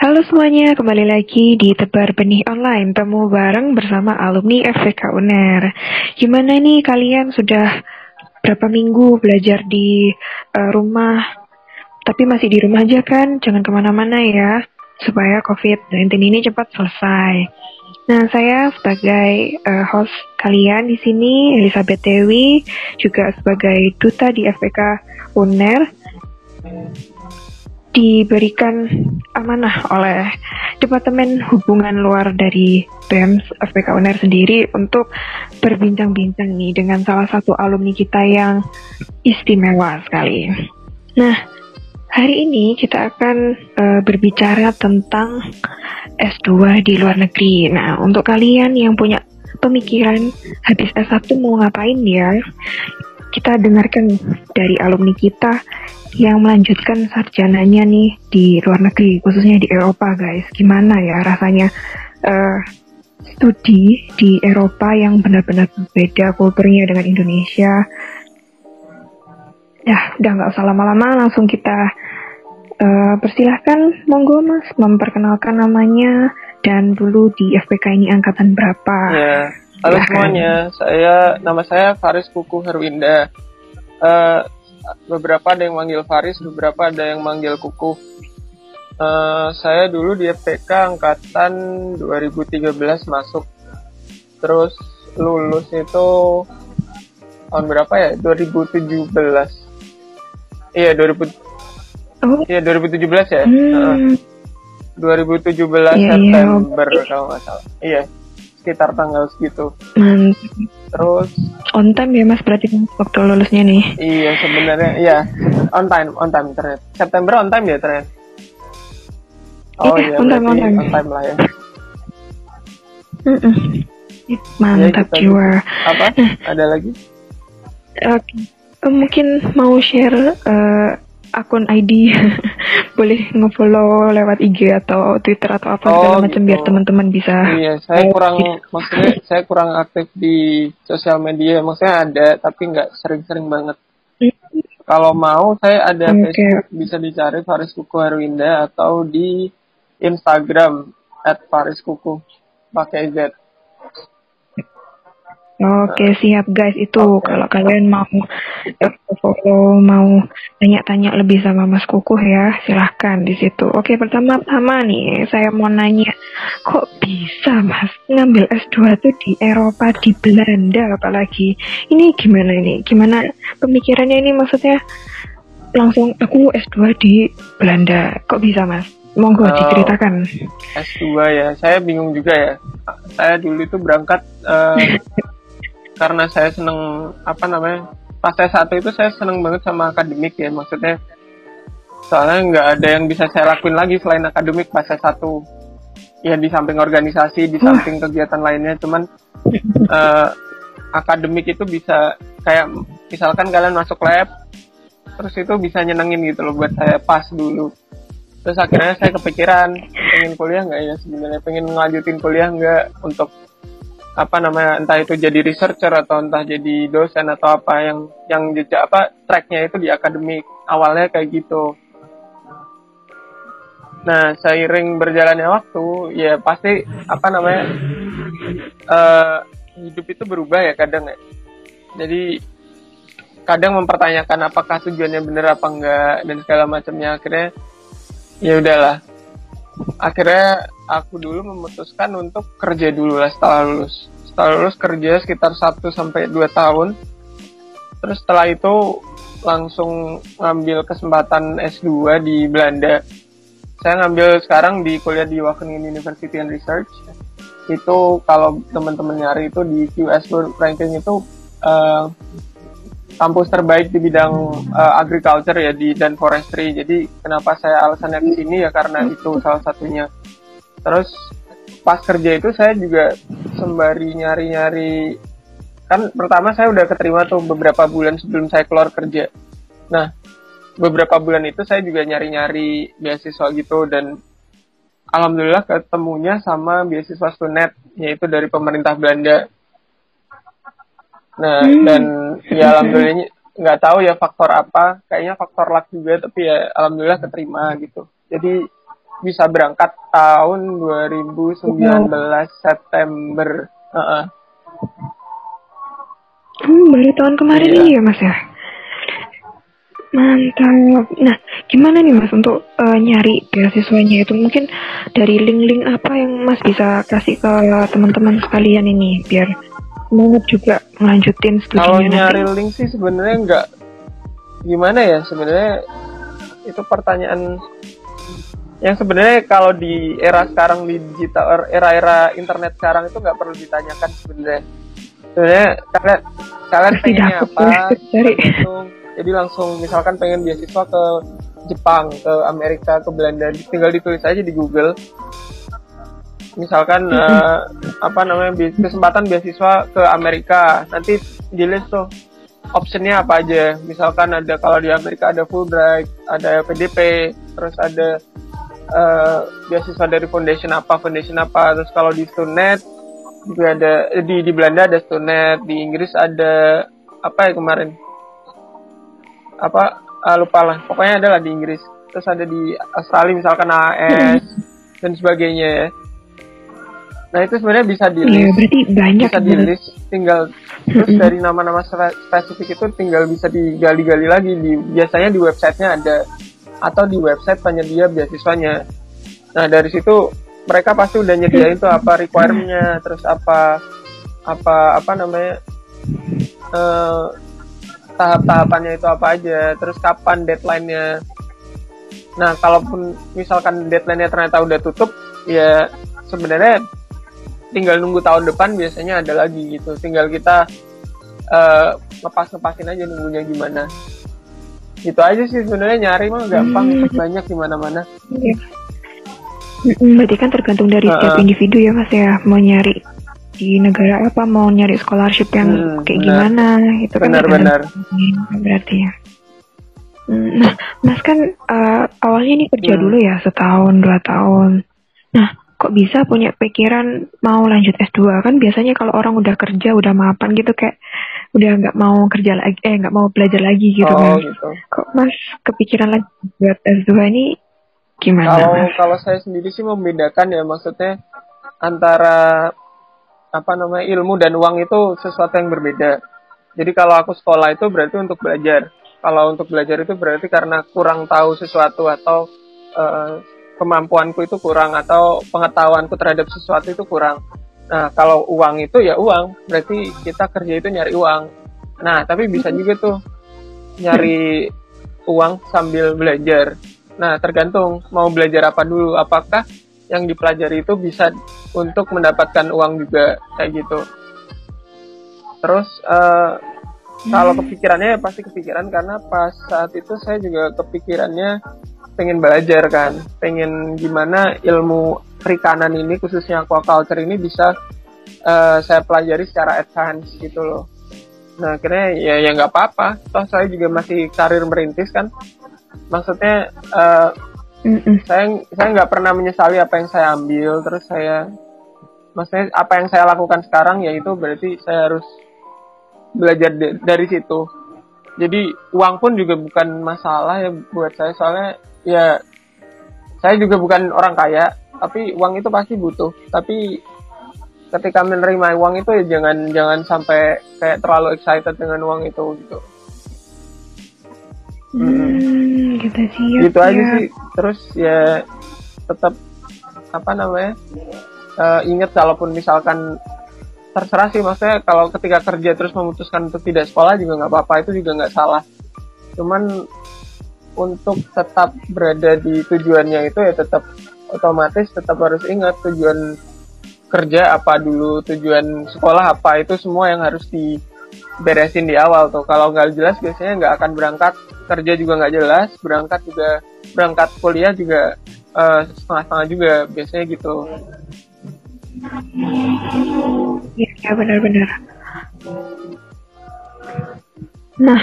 Halo semuanya, kembali lagi di Tebar Benih Online, temu bareng bersama alumni FVK UNER. Gimana nih kalian sudah berapa minggu belajar di uh, rumah? Tapi masih di rumah aja kan, jangan ke mana-mana ya, supaya COVID-19 ini cepat selesai. Nah, saya sebagai uh, host kalian di sini, Elizabeth Dewi, juga sebagai duta di FVK UNER diberikan amanah oleh Departemen Hubungan Luar dari BEM FPK UNER sendiri untuk berbincang-bincang nih dengan salah satu alumni kita yang istimewa sekali. Nah, hari ini kita akan uh, berbicara tentang S2 di luar negeri. Nah, untuk kalian yang punya pemikiran habis S1 mau ngapain ya? Kita dengarkan dari alumni kita yang melanjutkan sarjananya nih di luar negeri, khususnya di Eropa, guys. Gimana ya rasanya uh, studi di Eropa yang benar-benar berbeda kulturnya dengan Indonesia? Ya, udah nggak usah lama-lama, langsung kita uh, persilahkan, monggo mas, memperkenalkan namanya dan dulu di FPK ini angkatan berapa? Ya, halo ya, semuanya, saya nama saya Faris Kuku Herwinda. Uh, beberapa ada yang manggil Faris, beberapa ada yang manggil Kuku. Uh, saya dulu di FPK angkatan 2013 masuk, terus lulus itu tahun berapa ya? 2017. Iya 2000. Oh. Iya 2017 ya. Hmm. Uh, 2017 yeah, September yeah. kalau nggak salah. Iya sekitar tanggal segitu. Hmm. Terus on time ya mas berarti waktu lulusnya nih? Iya sebenarnya iya on time on time ternyata. September on time ya ternyata. Oh iya, iya on time on time. On time lah ya. Mm -mm. Mantap ya, jiwa. Apa? Ada lagi? Oke. Okay. Mungkin mau share uh, akun ID boleh ngefollow lewat IG atau Twitter atau apa oh, segala macam gitu. biar teman-teman bisa iya saya kurang maksudnya saya kurang aktif di sosial media. Maksudnya ada tapi nggak sering-sering banget. Kalau mau saya ada okay. Facebook. Bisa dicari Faris Kuku Herwinda atau di Instagram at Faris Kuku pakai Z Oke siap guys itu okay. kalau kalian mau follow mau tanya-tanya lebih sama Mas Kukuh ya silahkan di situ. Oke pertama-tama nih saya mau nanya kok bisa Mas ngambil S2 tuh di Eropa di Belanda apalagi ini gimana ini gimana pemikirannya ini maksudnya langsung aku S2 di Belanda kok bisa Mas? Monggo uh, diceritakan. S2 ya, saya bingung juga ya. Saya dulu itu berangkat uh, karena saya seneng apa namanya pas saya satu itu saya seneng banget sama akademik ya maksudnya. Soalnya nggak ada yang bisa saya lakuin lagi selain akademik pas saya satu. Ya di samping organisasi di samping kegiatan lainnya cuman uh, akademik itu bisa kayak misalkan kalian masuk lab terus itu bisa nyenengin gitu loh buat saya pas dulu. Terus akhirnya saya kepikiran pengen kuliah nggak ya sebenarnya? Pengen ngelanjutin kuliah nggak untuk apa namanya entah itu jadi researcher atau entah jadi dosen atau apa yang yang jejak apa tracknya itu di akademik awalnya kayak gitu. Nah seiring berjalannya waktu ya pasti apa namanya uh, hidup itu berubah ya kadang ya. Jadi kadang mempertanyakan apakah tujuannya benar apa enggak dan segala macamnya. Akhirnya ya udahlah akhirnya aku dulu memutuskan untuk kerja dulu lah setelah lulus. Setelah lulus kerja sekitar 1 sampai 2 tahun. Terus setelah itu langsung ngambil kesempatan S2 di Belanda. Saya ngambil sekarang di kuliah di Wageningen University and Research. Itu kalau teman-teman nyari itu di QS Ranking itu uh, kampus terbaik di bidang uh, agriculture ya di dan forestry. Jadi kenapa saya alasannya ke sini ya karena itu salah satunya. Terus pas kerja itu saya juga sembari nyari-nyari kan pertama saya udah keterima tuh beberapa bulan sebelum saya keluar kerja. Nah, beberapa bulan itu saya juga nyari-nyari beasiswa gitu dan alhamdulillah ketemunya sama beasiswa Stunet yaitu dari pemerintah Belanda Nah, hmm. dan ya alhamdulillah nggak tahu ya faktor apa, kayaknya faktor luck juga, tapi ya alhamdulillah keterima gitu. Jadi bisa berangkat tahun 2019 September. Uh -uh. Hmm, baru tahun kemarin iya. ini ya mas ya. Mantap. Nah, gimana nih Mas untuk uh, nyari beasiswanya itu? Mungkin dari link-link apa yang Mas bisa kasih ke teman-teman sekalian ini biar semangat juga melanjutin studinya Kalau nyari nanti. link sih sebenarnya enggak gimana ya sebenarnya itu pertanyaan yang sebenarnya kalau di era sekarang di digital era-era internet sekarang itu nggak perlu ditanyakan sebenarnya. Sebenarnya kalian kalian pengennya apa? Tergantung jadi langsung misalkan pengen beasiswa ke Jepang ke Amerika ke Belanda tinggal ditulis aja di Google misalkan uh, apa namanya kesempatan beasiswa ke Amerika. Nanti di list tuh optionnya apa aja. Misalkan ada kalau di Amerika ada Fulbright ada PDP terus ada uh, beasiswa dari foundation apa foundation apa. Terus kalau di Stunet juga ada di di Belanda ada Stunet di Inggris ada apa ya kemarin? Apa uh, lupa lah. Pokoknya ada lah di Inggris. Terus ada di Australia misalkan AS dan sebagainya ya nah itu sebenarnya bisa di iya, berarti banyak bisa di list tinggal terus dari nama-nama spesifik itu tinggal bisa digali-gali lagi. Di biasanya di websitenya ada atau di website penyedia beasiswanya. Nah dari situ mereka pasti udah nyediain tuh apa requirementnya terus apa apa apa namanya uh, tahap-tahapannya itu apa aja, terus kapan deadline-nya. Nah, kalaupun misalkan deadline-nya ternyata udah tutup, ya sebenarnya tinggal nunggu tahun depan biasanya ada lagi gitu. Tinggal kita uh, ngepas-ngepasin aja nunggunya gimana. Gitu aja sih sebenarnya nyari mah gampang, hmm. banyak di mana-mana. Iya. Berarti kan tergantung dari uh, setiap individu ya mas ya mau nyari di negara apa mau nyari scholarship yang hmm, kayak benar. gimana itu kan benar-benar berarti ya hmm, nah mas kan uh, awalnya ini kerja hmm. dulu ya setahun dua tahun nah kok bisa punya pikiran mau lanjut S2 kan biasanya kalau orang udah kerja udah mapan gitu kayak udah nggak mau kerja lagi eh nggak mau belajar lagi gitu oh, kan gitu. kok mas kepikiran lagi buat S2 ini gimana kalau kalau saya sendiri sih membedakan ya maksudnya antara apa namanya ilmu dan uang itu sesuatu yang berbeda. Jadi kalau aku sekolah itu berarti untuk belajar. Kalau untuk belajar itu berarti karena kurang tahu sesuatu atau uh, kemampuanku itu kurang atau pengetahuanku terhadap sesuatu itu kurang. Nah, kalau uang itu ya uang, berarti kita kerja itu nyari uang. Nah, tapi bisa juga tuh nyari uang sambil belajar. Nah, tergantung mau belajar apa dulu. Apakah yang dipelajari itu bisa untuk mendapatkan uang juga kayak gitu terus uh, kalau hmm. kepikirannya ya pasti kepikiran karena pas saat itu saya juga kepikirannya pengen belajar kan. Pengen gimana ilmu perikanan ini khususnya aquaculture ini bisa uh, saya pelajari secara advance gitu loh. Nah akhirnya ya ya nggak apa-apa. Toh saya juga masih karir merintis kan. Maksudnya uh. Saya saya nggak pernah menyesali apa yang saya ambil, terus saya maksudnya apa yang saya lakukan sekarang yaitu berarti saya harus belajar dari situ. Jadi uang pun juga bukan masalah ya buat saya. Soalnya ya saya juga bukan orang kaya, tapi uang itu pasti butuh. Tapi ketika menerima uang itu ya jangan jangan sampai kayak terlalu excited dengan uang itu gitu. Hmm, gitu sih. Gitu ya. aja sih. Terus ya tetap apa namanya? Uh, ingat kalaupun misalkan terserah sih maksudnya kalau ketika kerja terus memutuskan untuk tidak sekolah juga nggak apa-apa itu juga nggak salah. Cuman untuk tetap berada di tujuannya itu ya tetap otomatis tetap harus ingat tujuan kerja apa dulu, tujuan sekolah apa itu semua yang harus diberesin di awal tuh. Kalau nggak jelas biasanya nggak akan berangkat kerja juga nggak jelas berangkat juga berangkat kuliah juga uh, setengah-setengah juga biasanya gitu ya benar-benar nah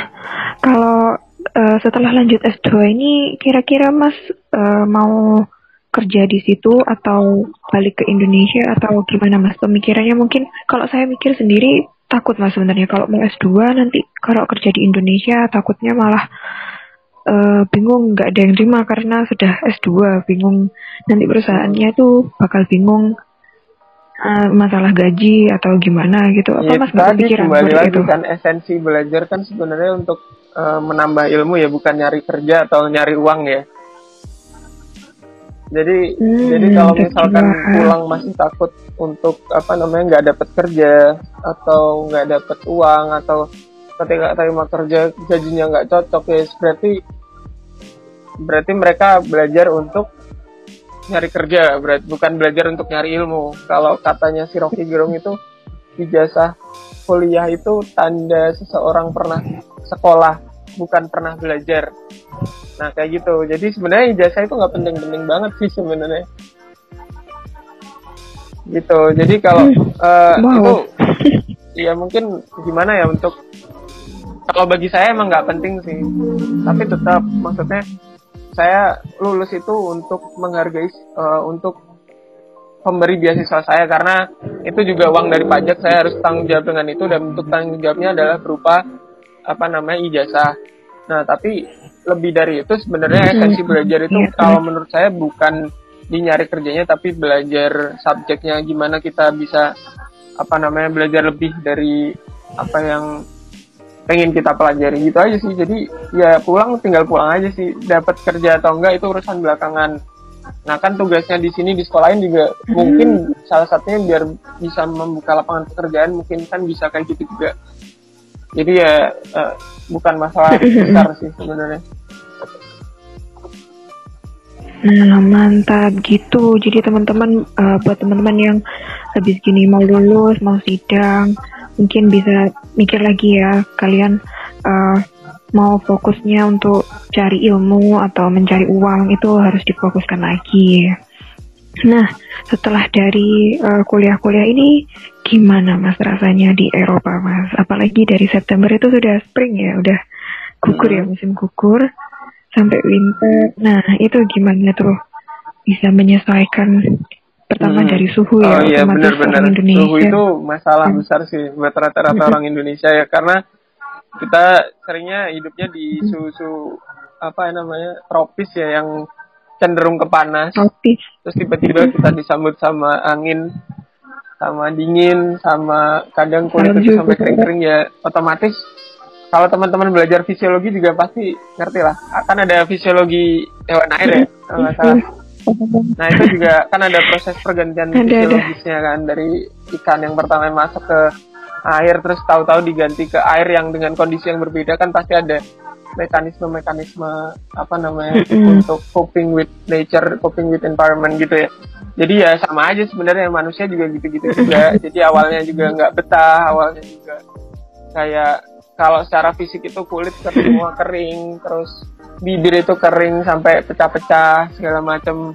kalau uh, setelah lanjut S2 ini kira-kira Mas uh, mau kerja di situ atau balik ke Indonesia atau gimana Mas? Pemikirannya mungkin kalau saya mikir sendiri takut mas sebenarnya. Kalau mau S2 nanti kalau kerja di Indonesia takutnya malah uh, bingung nggak ada yang terima karena sudah S2 bingung. Nanti perusahaannya tuh bakal bingung uh, masalah gaji atau gimana gitu. Apa ya, mas nggak kepikiran kembali lagi itu? kan esensi belajar kan sebenarnya untuk uh, menambah ilmu ya bukan nyari kerja atau nyari uang ya. Jadi hmm, jadi kalau misalkan pulang masih takut untuk apa namanya nggak dapat kerja atau nggak dapat uang atau ketika terima kerja gajinya nggak cocok ya berarti berarti mereka belajar untuk nyari kerja berarti bukan belajar untuk nyari ilmu. Kalau katanya si Rocky Gerung itu ijazah kuliah itu tanda seseorang pernah sekolah bukan pernah belajar. Nah kayak gitu. Jadi sebenarnya ijazah itu nggak penting-penting banget sih sebenarnya. Gitu. Jadi kalau uh, wow. itu ya mungkin gimana ya untuk kalau bagi saya emang nggak penting sih. Tapi tetap maksudnya saya lulus itu untuk menghargai uh, untuk pemberi beasiswa saya. Karena itu juga uang dari pajak saya harus tanggung jawab dengan itu. Dan untuk tanggung jawabnya adalah berupa apa namanya ijazah. Nah tapi lebih dari itu sebenarnya esensi belajar itu kalau menurut saya bukan di nyari kerjanya tapi belajar subjeknya gimana kita bisa apa namanya belajar lebih dari apa yang pengen kita pelajari. Gitu aja sih. Jadi ya pulang tinggal pulang aja sih. Dapat kerja atau enggak itu urusan belakangan. Nah kan tugasnya di sini di sekolah lain juga hmm. mungkin salah satunya biar bisa membuka lapangan pekerjaan mungkin kan bisa kayak gitu juga jadi ya uh, bukan masalah besar sih sebenarnya Nah, mantap gitu. Jadi teman-teman uh, buat teman-teman yang habis gini mau lulus, mau sidang, mungkin bisa mikir lagi ya kalian uh, mau fokusnya untuk cari ilmu atau mencari uang itu harus difokuskan lagi. Nah, setelah dari kuliah kuliah-kuliah ini gimana Mas rasanya di Eropa Mas? Apalagi dari September itu sudah spring ya, udah gugur ya musim gugur sampai winter. Nah, itu gimana tuh bisa menyesuaikan pertama hmm. dari suhu ya oh, iya, benar-benar suhu itu masalah hmm. besar sih buat rata-rata orang Indonesia ya karena kita seringnya hidupnya di suhu-suhu apa namanya tropis ya yang cenderung ke panas tropis. terus tiba-tiba kita disambut sama angin sama dingin sama kadang kulit itu sampai kering-kering ya otomatis. Kalau teman-teman belajar fisiologi juga pasti ngerti lah. Akan ada fisiologi hewan air ya kalau nggak salah. Nah itu juga kan ada proses pergantian ada, fisiologisnya kan dari ikan yang pertama masuk ke air terus tahu-tahu diganti ke air yang dengan kondisi yang berbeda kan pasti ada mekanisme-mekanisme apa namanya mm -hmm. untuk coping with nature, coping with environment gitu ya. Jadi ya sama aja sebenarnya manusia juga gitu-gitu juga. Jadi awalnya juga nggak betah, awalnya juga kayak kalau secara fisik itu kulit semua kering, terus bibir itu kering sampai pecah-pecah segala macam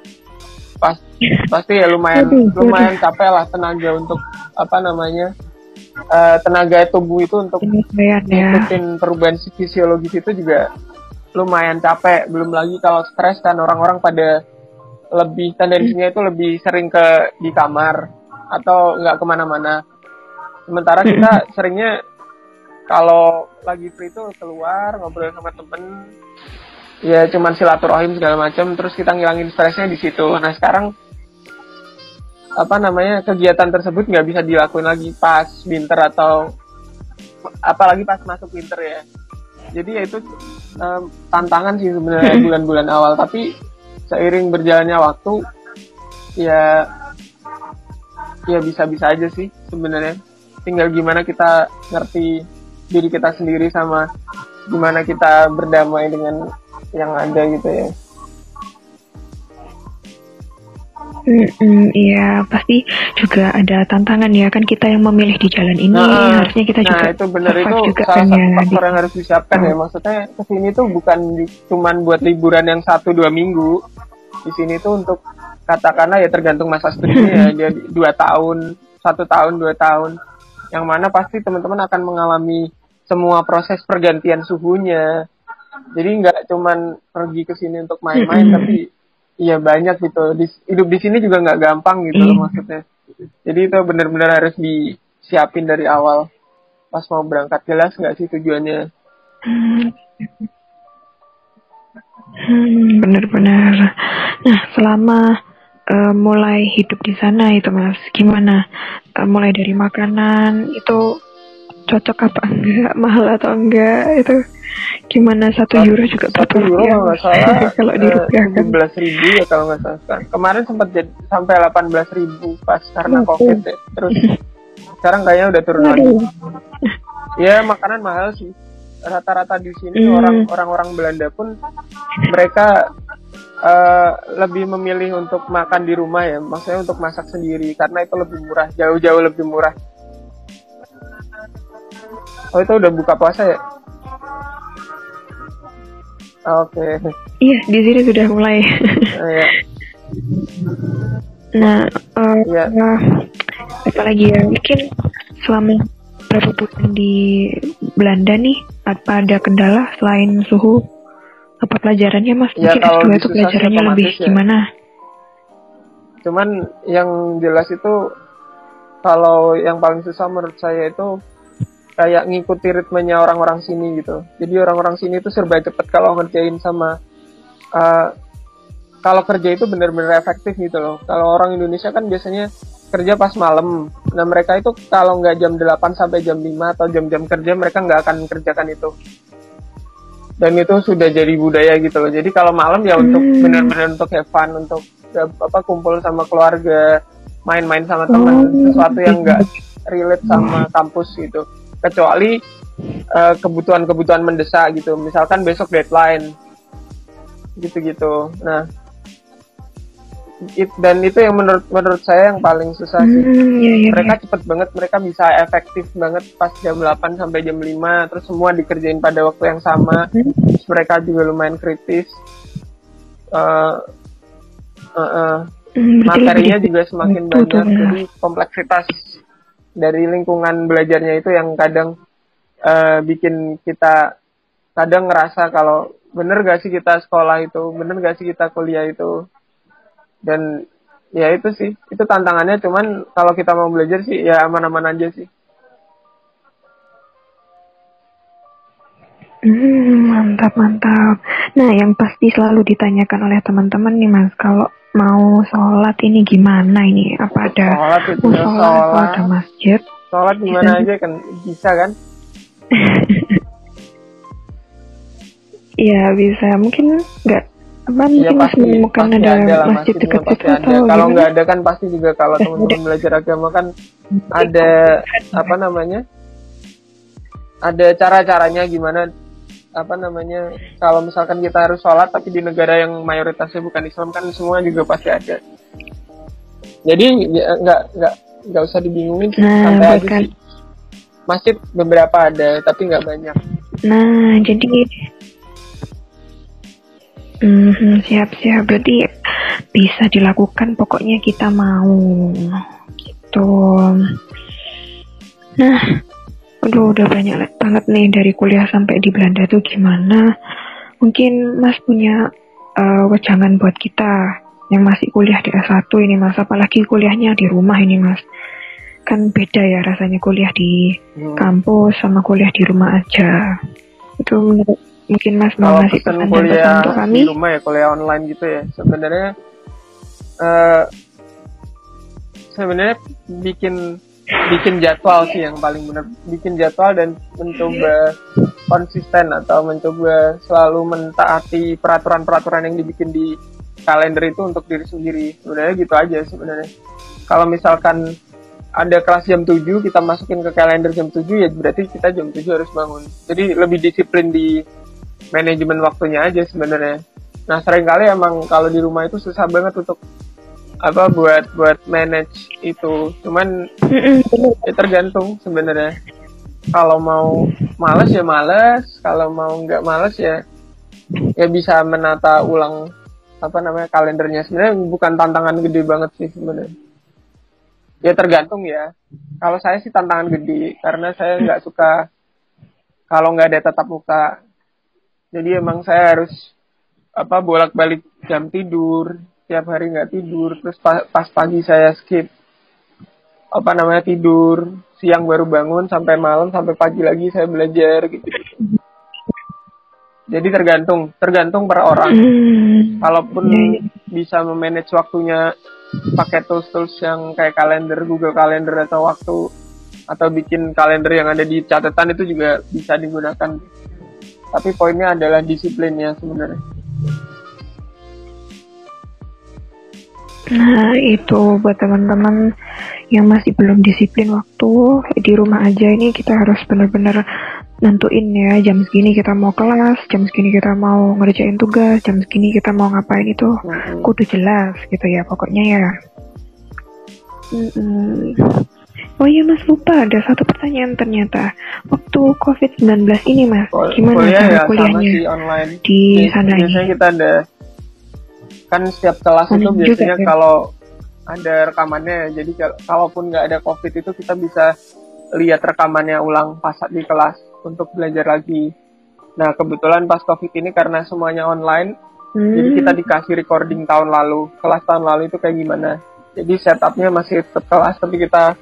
pas pasti ya lumayan lumayan capek lah tenaga untuk apa namanya uh, tenaga tubuh itu untuk ngikutin perubahan fisiologis itu juga lumayan capek. Belum lagi kalau stres kan orang-orang pada lebih tendensinya itu lebih sering ke di kamar atau nggak ke mana-mana. Sementara kita seringnya kalau lagi free itu keluar ngobrol sama temen. Ya cuman silaturahim segala macam terus kita ngilangin stresnya di situ. Nah sekarang apa namanya kegiatan tersebut nggak bisa dilakuin lagi pas winter atau apalagi pas masuk winter ya. Jadi ya itu um, tantangan sih sebenarnya bulan-bulan awal. Tapi seiring berjalannya waktu ya ya bisa-bisa aja sih sebenarnya. Tinggal gimana kita ngerti diri kita sendiri sama gimana kita berdamai dengan yang ada gitu ya. Mm iya pasti juga ada tantangan ya kan kita yang memilih di jalan ini nah, harusnya kita juga nah itu benar itu juga salah kan satu ya, faktor yang harus disiapkan ya. Maksudnya ke sini tuh bukan di, cuman buat liburan yang satu dua minggu. Di sini tuh untuk katakanlah ya tergantung masa studinya ya. Dia dua tahun satu tahun dua tahun. Yang mana pasti teman-teman akan mengalami semua proses pergantian suhunya. Jadi nggak cuman pergi ke sini untuk main-main tapi iya banyak gitu. Di, hidup di sini juga nggak gampang gitu loh maksudnya. Jadi itu benar-benar harus disiapin dari awal. Pas mau berangkat jelas nggak sih tujuannya? Hmm, benar-benar. Nah, selama uh, mulai hidup di sana itu mas, gimana? Uh, mulai dari makanan itu cocok apa enggak, mahal atau enggak? Itu gimana satu euro juga satu euro nggak salah. Kalau di rupiah kan belas ribu ya kalau nggak salah kemarin sempat jadi sampai delapan belas ribu pas karena oh, covid ya. terus sekarang kayaknya udah turun lagi. Ya makanan mahal sih. Rata-rata di sini hmm. orang orang-orang Belanda pun mereka uh, lebih memilih untuk makan di rumah ya, maksudnya untuk masak sendiri karena itu lebih murah, jauh-jauh lebih murah. Oh itu udah buka puasa ya? Oke. Okay. Iya di sini sudah mulai. uh, ya. Nah, uh, ya. Uh, apa lagi ya? Mungkin selama berapa bulan di Belanda nih apa ada kendala selain suhu apa pelajarannya mas ya, mungkin S2 itu pelajarannya lebih ya. gimana cuman yang jelas itu kalau yang paling susah menurut saya itu kayak ngikuti ritmenya orang-orang sini gitu jadi orang-orang sini itu serba cepet kalau ngerjain sama uh, kalau kerja itu benar-benar efektif gitu loh kalau orang Indonesia kan biasanya kerja pas malam. Nah mereka itu kalau nggak jam 8 sampai jam 5 atau jam-jam kerja mereka nggak akan kerjakan itu. Dan itu sudah jadi budaya gitu loh. Jadi kalau malam ya untuk hmm. benar-benar untuk have fun, untuk ya, apa kumpul sama keluarga, main-main sama teman, oh. sesuatu yang nggak relate sama kampus gitu. Kecuali uh, kebutuhan-kebutuhan mendesak gitu. Misalkan besok deadline gitu-gitu. Nah, it, dan itu yang menurut menurut saya yang paling susah sih. Hmm, iya, iya, mereka iya. cepet banget, mereka bisa efektif banget pas jam 8 sampai jam 5 terus semua dikerjain pada waktu yang sama. Terus mereka juga lumayan kritis. Uh, uh, uh, materinya juga semakin banyak, jadi kompleksitas dari lingkungan belajarnya itu yang kadang uh, bikin kita kadang ngerasa kalau bener gak sih kita sekolah itu, bener gak sih kita kuliah itu. Dan ya itu sih itu tantangannya. Cuman kalau kita mau belajar sih ya aman-aman aja sih Hmm, mantap mantap. Nah, yang pasti selalu ditanyakan oleh teman-teman nih mas, kalau mau sholat ini gimana ini? Apa ada sholat itu sholat, sholat, ada masjid? Sholat gimana bisa. aja kan bisa kan? Iya bisa, mungkin nggak apa ya, pasti, menemukan pasti ada, ada lah, masjid dekat situ atau kalau nggak ada kan pasti juga kalau teman-teman belajar agama kan ada apa namanya ada cara-caranya gimana apa namanya kalau misalkan kita harus sholat tapi di negara yang mayoritasnya bukan Islam kan semua juga pasti ada jadi ya, nggak nggak nggak usah dibingungin nah, sampai aja sih masjid beberapa ada tapi nggak banyak nah jadi Hmm, siap-siap. Berarti bisa dilakukan. Pokoknya kita mau gitu. Nah, aduh udah banyak banget nih dari kuliah sampai di Belanda tuh gimana. Mungkin Mas punya uh, wejangan buat kita yang masih kuliah di S1 ini Mas. Apalagi kuliahnya di rumah ini Mas. Kan beda ya rasanya kuliah di hmm. kampus sama kuliah di rumah aja. Itu menurut mungkin Mas mau ngasih pesan kuliah untuk kami di rumah ya kuliah online gitu ya sebenarnya uh, sebenarnya bikin bikin jadwal sih yang paling benar bikin jadwal dan mencoba konsisten atau mencoba selalu mentaati peraturan-peraturan yang dibikin di kalender itu untuk diri sendiri. Sebenarnya gitu aja sebenarnya. Kalau misalkan ada kelas jam 7 kita masukin ke kalender jam 7 ya berarti kita jam 7 harus bangun. Jadi lebih disiplin di manajemen waktunya aja sebenarnya. Nah sering kali emang kalau di rumah itu susah banget untuk apa buat buat manage itu. Cuman ya tergantung sebenarnya. Kalau mau males ya males, kalau mau nggak males ya ya bisa menata ulang apa namanya kalendernya. Sebenarnya bukan tantangan gede banget sih sebenarnya. Ya tergantung ya. Kalau saya sih tantangan gede karena saya nggak suka kalau nggak ada tatap muka jadi emang saya harus apa bolak-balik jam tidur tiap hari nggak tidur terus pas, pas pagi saya skip apa namanya tidur siang baru bangun sampai malam sampai pagi lagi saya belajar gitu Jadi tergantung, tergantung per orang. Kalaupun Iya, iya. bisa memanage waktunya pakai tools-tools yang kayak kalender, Google Calendar atau waktu atau bikin kalender yang ada di catatan itu juga bisa digunakan. Tapi poinnya adalah disiplinnya sebenarnya. Nah, itu buat teman-teman yang masih belum disiplin waktu di rumah aja ini kita harus benar-benar nentuin ya jam segini kita mau kelas, jam segini kita mau ngerjain tugas, jam segini kita mau ngapain itu kudu jelas gitu ya pokoknya ya. Mm-mm. Oh iya mas lupa ada satu pertanyaan ternyata waktu COVID-19 ini mas gimana kuliah cara ya sama kuliahnya sih online. di sana ini? biasanya kita ada kan setiap kelas itu juga, biasanya kan? kalau ada rekamannya jadi kal- kalaupun nggak ada covid itu kita bisa lihat rekamannya ulang pas di kelas untuk belajar lagi. Nah kebetulan pas covid ini karena semuanya online jadi Hmm. kita dikasih recording tahun lalu. Kelas tahun lalu itu kayak gimana? Jadi setupnya masih tetap kelas tapi kita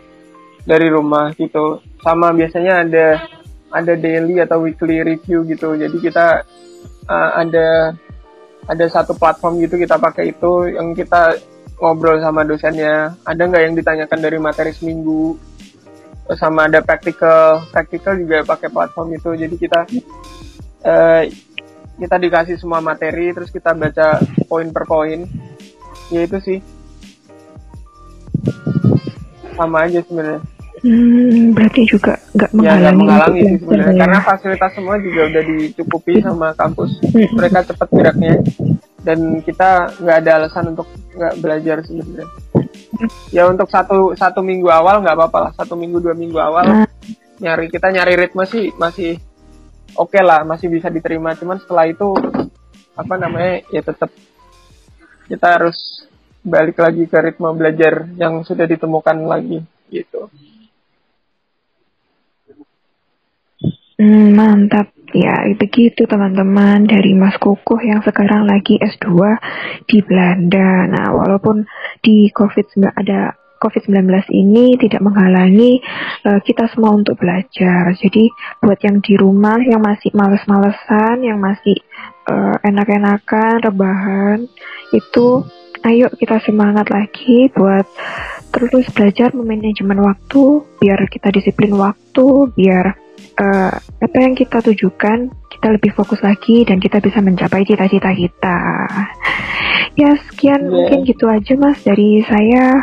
dari rumah gitu. Sama biasanya ada ada daily atau weekly review gitu. Jadi kita uh, ada ada satu platform gitu kita pakai itu yang kita ngobrol sama dosennya. Ada nggak yang ditanyakan dari materi seminggu? Sama ada practical. Practical juga pakai platform itu. Jadi kita eh, kita dikasih semua materi terus kita baca poin per poin. Ya itu sih. Sama aja sebenarnya Hmm, berarti juga nggak ya menghalangi, nggak menghalangi untuk sih sebenarnya. ya. karena fasilitas semua juga udah dicukupi sama kampus. Mm-mm. mereka cepat geraknya. Dan kita nggak ada alasan untuk nggak belajar sebenarnya. Ya untuk satu satu minggu awal nggak apa-apa lah. Satu minggu dua minggu awal Nah. nyari kita nyari ritme sih masih oke lah masih bisa diterima. Cuman setelah itu apa namanya ya tetap kita harus balik lagi ke ritme belajar yang sudah ditemukan lagi gitu Hmm, mantap ya begitu teman-teman dari Mas Kukuh yang sekarang lagi S2 di Belanda. Nah walaupun di COVID nggak ada COVID-19 ini tidak menghalangi eh, kita semua untuk belajar. Jadi buat yang di rumah yang masih males-malesan, yang masih eh, enak-enakan, rebahan, itu ayo kita semangat lagi buat terus belajar memanajemen waktu, biar kita disiplin waktu, biar eh, apa yang kita tujukan kita lebih fokus lagi dan kita bisa mencapai cita-cita kita. Ya sekian Iya. mungkin gitu aja mas dari saya.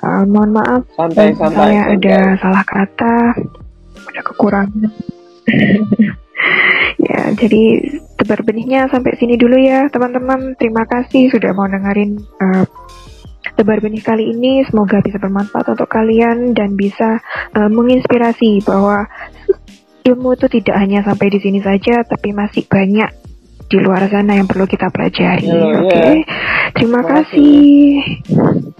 Eh, mohon maaf santai kalau santai, ada santai. salah kata, ada kekurangan. ya jadi tebar benihnya sampai sini dulu ya teman-teman. Terima kasih sudah mau dengerin eh, tebar benih kali ini. Semoga bisa bermanfaat untuk kalian dan bisa eh, menginspirasi bahwa ilmu itu tidak hanya sampai di sini saja, tapi masih banyak di luar sana yang perlu kita pelajari. Iya, Oke, iya. terima Terima kasih. kasih.